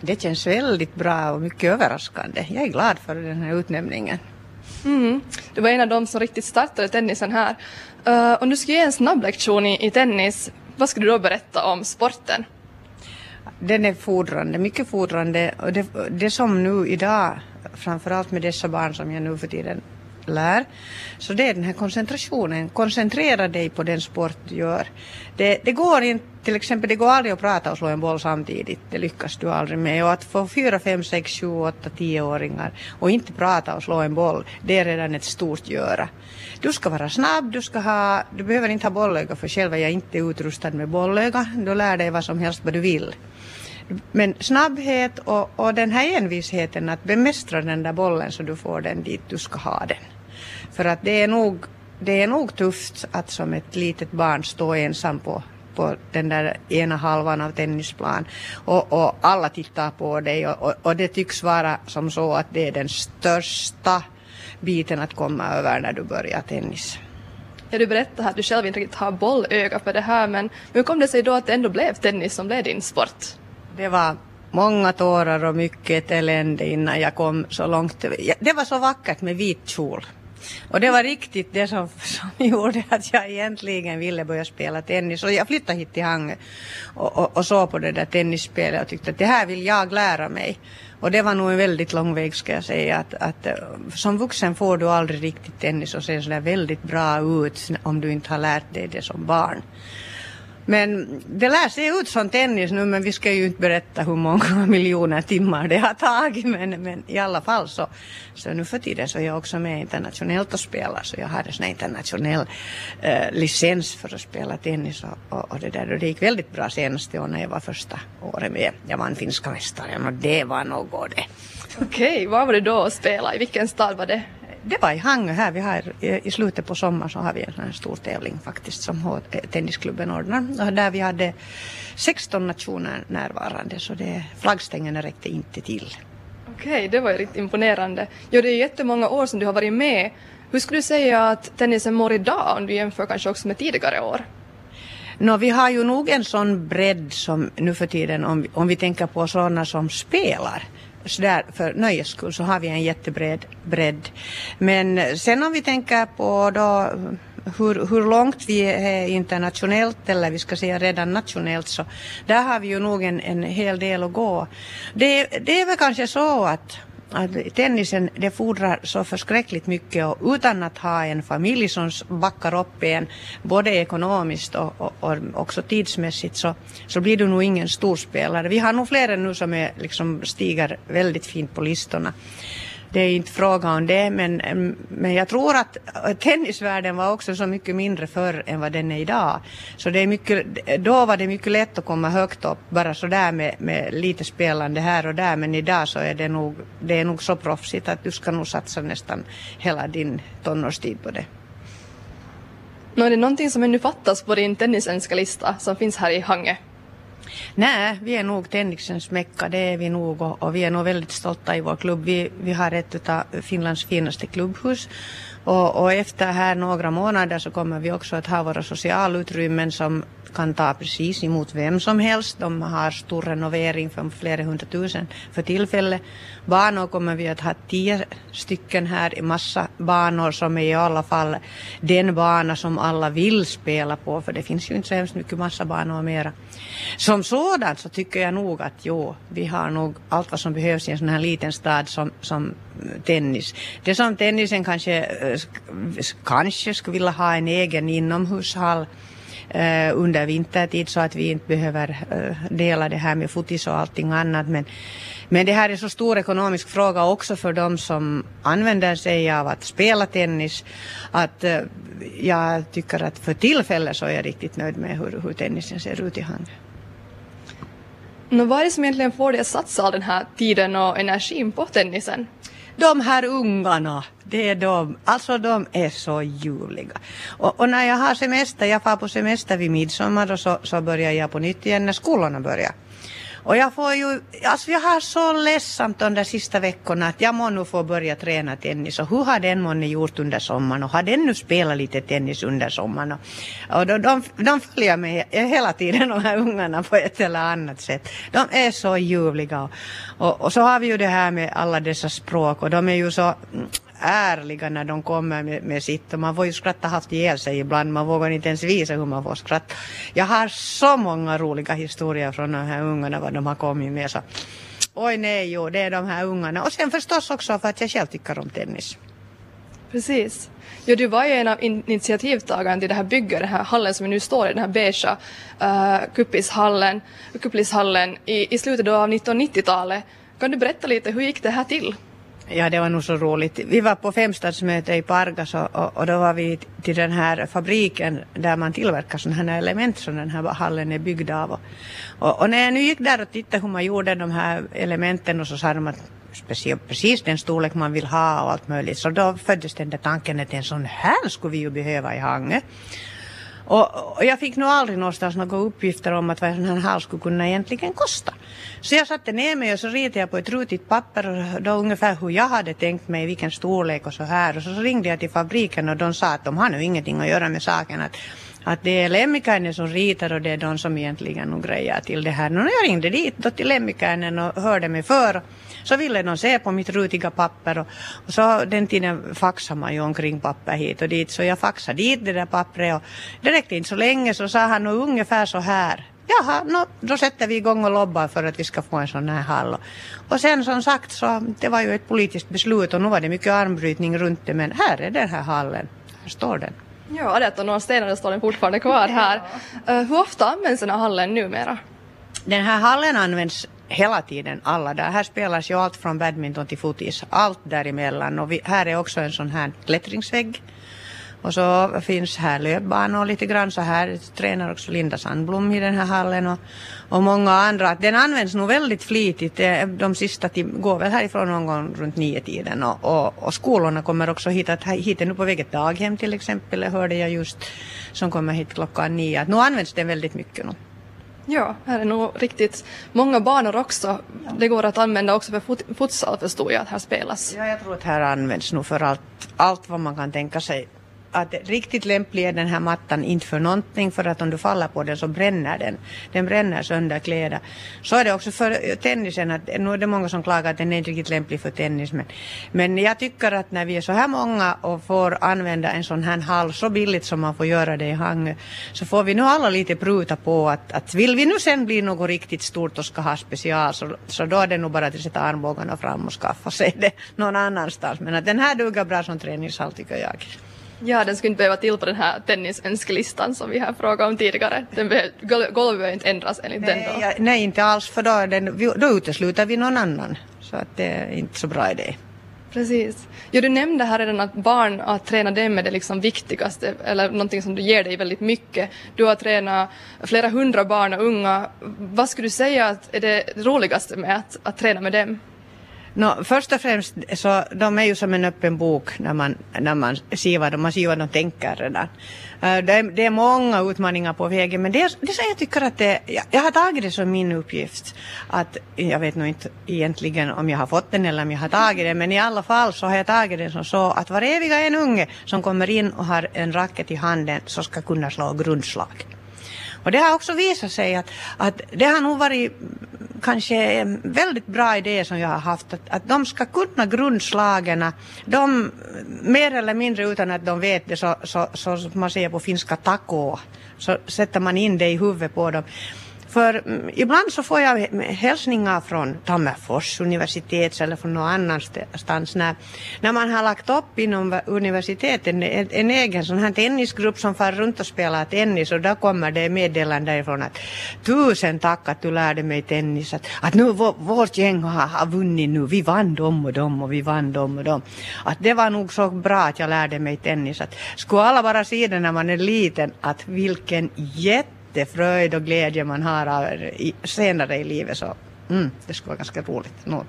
Det känns väldigt bra och mycket överraskande. Jag är glad för den här utnämningen. Mm. Du var en av dem som riktigt startade tennisen här. Uh, om du skulle ge en snabb lektion i, i tennis, vad skulle du då berätta om sporten? Den är fordrande, mycket fordrande. Och det, det som nu idag, framförallt med dessa barn som jag nu för tiden lär. Så det är den här koncentrationen. Koncentrera dig på den sport du gör. Det, det går inte, till exempel, det går aldrig att prata och slå en boll samtidigt. Det lyckas du aldrig med. Och att få fyra, fem, sex, sju, åtta, tioåringar och inte prata och slå en boll, det är redan ett stort göra. Du ska vara snabb, du, ska ha, du behöver inte ha bollöga för själv är jag inte utrustad med bollöga. Du lär dig vad som helst vad du vill. Men snabbhet och, och den här envisheten att bemästra den där bollen så du får den dit du ska ha den. För att det är nog, det är nog tufft att som ett litet barn stå ensam på, på den där ena halvan av tennisplan och, och alla tittar på dig och, och, och det tycks vara som så att det är den största biten att komma över när du börjar tennis. Ja, du berättade att du själv inte riktigt har bollöga för det här men hur kom det sig då att det ändå blev tennis som blev din sport? Det var många tårar och mycket elände innan jag kom så långt. Det var så vackert med vit kjol. Och det var riktigt det som, som gjorde att jag egentligen ville börja spela tennis. Och jag flyttade hit till Hangö och, och, och såg på det där tennisspelet och tyckte att det här vill jag lära mig. Och det var nog en väldigt lång väg ska jag säga. Att, att, eh, som vuxen får du aldrig riktigt tennis och ser sådär väldigt bra ut om du inte har lärt dig det som barn. Men det lär se ut som tennis nu men vi ska ju inte berätta hur många miljoner timmar det har tagit men, men i alla fall så, så nu för tiden så är jag också med internationellt och spelar så jag har en sån här internationell eh, licens för att spela tennis och, och, och, det där och det gick väldigt bra senaste år när jag var första året med. Jag vann finska mästaren och det var något det. Okej, okay, var var det då att spela? I vilken stad var det? Det var i Hangö här. Vi har, I slutet på sommaren så har vi en sån här stor tävling faktiskt som tennisklubben ordnar. Där vi hade 16 nationer närvarande så det, flaggstängerna räckte inte till. Okej, okay, det var ju riktigt imponerande. Ja, det är jättemånga år som du har varit med. Hur skulle du säga att tennisen mår idag om du jämför kanske också med tidigare år? Nå, vi har ju nog en sån bredd som nu för tiden om, om vi tänker på sådana som spelar sådär för nöjes skull så har vi en jättebred bredd. Men sen om vi tänker på då hur, hur långt vi är internationellt eller vi ska säga redan nationellt så där har vi ju nog en, en hel del att gå. Det, det är väl kanske så att att tennisen det fordrar så förskräckligt mycket och utan att ha en familj som backar upp en både ekonomiskt och, och, och också tidsmässigt så, så blir du nog ingen storspelare. Vi har nog fler nu som är, liksom, stiger väldigt fint på listorna det är inte fråga om det, men, men jag tror att tennisvärlden var också så mycket mindre förr än vad den är idag. Så det är mycket, då var det mycket lätt att komma högt upp, bara sådär med, med lite spelande här och där, men idag så är det nog, det är nog så proffsigt att du ska nog satsa nästan hela din tonårstid på det. Nå, är det någonting som ännu fattas på din tennisönskelista som finns här i Hangö? Nej, vi är nog tennisens mecka, det är vi nog och, och, vi är nog väldigt stolta i vår klubb. Vi, vi har ett av Finlands finaste klubbhus och, och, efter här några månader så kommer vi också att ha våra socialutrymmen som kan ta precis emot vem som helst. De har stor renovering för flera hundratusen för tillfället. Banor kommer vi att ha tio stycken här, i massa banor som är i alla fall den bana som alla vill spela på, för det finns ju inte så hemskt mycket massa banor mera. Som som sådant så tycker jag nog att jo, vi har nog allt vad som behövs i en sån här liten stad som, som eh, tennis. Det som tennisen kanske, eh, kanske skulle vilja ha en egen inomhushall eh, under vintertid så att vi inte behöver eh, dela det här med fotis och allting annat. Men, men det här är så stor ekonomisk fråga också för de som använder sig av att spela tennis att eh, jag tycker att för tillfället så är jag riktigt nöjd med hur, hur tennisen ser ut i handen. Nå, vad är det som egentligen får dig att satsa all den här tiden och energin på tennisen? de här ungarna, det är de, alltså de är så ljuvliga. Och, och, när jag har semester, jag far på semester vid midsommar och så, så börjar jag på nytt igen när skolorna börjar. Och jag får ju, alltså jag har så ledsamt de sista veckorna att jag må nu få börja träna tennis. Och hur har den månne gjort under sommaren? Och har den nu spelat lite tennis under sommaren? Och, och de, de, de följer mig hela tiden de här ungarna på ett eller annat sätt. De är så ljuvliga. Och, och, och så har vi ju det här med alla dessa språk. Och de är ju så ärliga när de kommer med, med sitt och man får ju skratta halvt ihjäl sig ibland, man vågar inte ens visa hur man får skratta. Jag har så många roliga historier från de här ungarna vad de har kommit med så oj nej jo det är de här ungarna och sen förstås också för att jag själv tycker om tennis. Precis. Ja, du var ju en av initiativtagarna till det här bygget, den här hallen som vi nu står i, den här beigea uh, eh, kuppishallen, kuppishallen i, i slutet av 1990-talet. Kan du berätta lite, hur gick det här till? Ja, det var nog så roligt. Vi var på femstadsmöte i Pargas och, och, och, då var vi till den här fabriken där man tillverkar sådana här element som den här hallen är byggd av. Och, och, och när jag nu gick där och tittade hur man gjorde de här elementen och så sa de att speciellt precis den storlek man vill ha och allt möjligt. Så då föddes den där tanken att en sån här skulle vi ju behöva i Hangö. Och, och, jag fick nog aldrig någonstans några uppgifter om att vad en sån här hall skulle kunna egentligen kosta. Så jag satte ner mig och så ritade jag på ett rutigt papper och då ungefär hur jag hade tänkt mig, vilken storlek och så här. Och så, så ringde jag till fabriken och de sa att de har nu ingenting att göra med saken. Att, att det är Lemmikainen som ritar och det är de som egentligen nog grejar till det här. Och jag ringde dit då till Lemmikainen och hörde mig för. Så ville de se på mitt rutiga papper och, och så den tiden faxade man ju omkring papper hit och dit så jag faxade dit det där pappret och det räckte inte så länge så sa han nog ungefär så här. Jaha, no, då sätter vi igång och lobbar för att vi ska få en sån här hall. Och sen som sagt så det var ju ett politiskt beslut och nu var det mycket armbrytning runt det men här är den här hallen. Här står den. Ja, det är några stenar står den fortfarande kvar här. Ja. Uh, hur ofta används den här hallen numera? Den här hallen används hela tiden alla där. Här spelas ju allt från badminton till fotis, allt däremellan. Och vi, här är också en sån här klättringsvägg. Och så finns här löpbanor lite grann så här tränar också Linda Sandblom i den här hallen och, och många andra. Den används nog väldigt flitigt. De sista går väl härifrån någon gång runt nio tiden och, och, och skolorna kommer också hit. Att, hit är nu på väg ett daghem till exempel, hörde jag just, som kommer hit klockan nio. Att nu används den väldigt mycket nu. Ja, här är nog riktigt många banor också. Det går att använda också för fot futsal förstod jag att här spelas. Ja, jag tror att här används nog för allt, allt vad man kan tänka sig att riktigt lämplig är den här mattan inte för någonting för att om du faller på den så bränner den. Den bränner sönder kläder. Så är det också för tennisen att nu är det många som klagar att den är inte riktigt lämplig för tennis men, men jag tycker att när vi är så här många och får använda en sån här hall så billigt som man får göra det i Hangö så får vi nu alla lite pruta på att, att vill vi nu sen bli något riktigt stort och ska ha special så, så då är det nog bara att sätta armbågarna fram och skaffa sig det någon annanstans men att den här duger bra som träningshall tycker jag. Ja, den skulle inte behöva till på den här tennisönskelistan som vi har frågat om tidigare. Den golvet behöver inte ändras enligt nej, den då. Ja, nej, inte alls för då, den, då utesluter vi någon annan. Så att det är inte så bra idé. Precis. Ja, du nämnde här redan att barn, att träna dem är det liksom viktigaste, eller någonting som du ger dig väldigt mycket. Du har tränat flera hundra barn och unga. Vad skulle du säga att är det roligaste med att, att träna med dem? No, först och främst så de är ju som en öppen bok när man, när man ser vad de, man ser vad de tänker redan. Eh, det, är, det är många utmaningar på vägen men det, är, det som jag tycker att det, jag, jag har tagit det som min uppgift. Att, jag vet nog inte egentligen om jag har fått den eller om jag har tagit den men i alla fall så har jag tagit den som så att vareviga en unge som kommer in och har en racket i handen så ska kunna slå grundslag. Och det har också visat sig att, att det har nog varit kanske en väldigt bra idé som jag har haft, att, att de ska kunna grundslagen, de mer eller mindre utan att de vet det så, så, så, man säger på finska tako, så sätter man in det i huvudet på dem. För mm, ibland så får jag hälsningar från Tammerfors universitet eller från någon annanstans. När, när man har lagt upp inom universiteten en, en egen sån här tennisgrupp som far runt och spelar tennis och då kommer det meddelande ifrån att tusen tack att du lärde mig tennis att, att nu vår, vårt gäng har, har vunnit nu, vi vann dem och dem och vi vann dem och dem. Att det var nog så bra att jag lärde mig tennis. Att skulle alla bara se det när man är liten att vilken jätte jättefröjd och glädje man har av, i, senare i livet så mm, det skulle vara ganska roligt. No.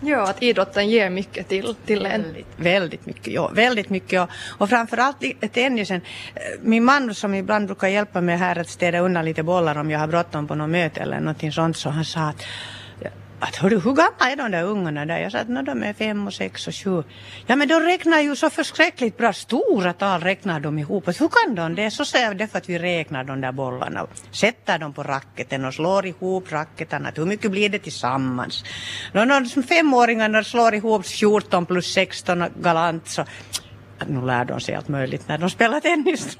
Ja, att idrotten ger mycket till, till en. Väldigt, väldigt mycket, ja, väldigt mycket och, och framförallt tennisen. Eh, Min man som ibland brukar hjälpa mig här att städa undan lite bollar om jag har bråttom på något möte eller någonting sånt så han sa att att hördu, hur gamla är de där ungarna där? Jag sa att no, de är fem och sex och sju. Ja men de räknar ju så förskräckligt bra, stora tal räknar de ihop. Att, hur kan de det? Så säger jag det för att vi räknar de där bollarna och sätter dem på racketen och slår ihop racketarna. Hur mycket blir det tillsammans? Nå, no, femåringarna slår ihop 14 plus 16 galant så nu lär de sig allt möjligt när de spelar tennis.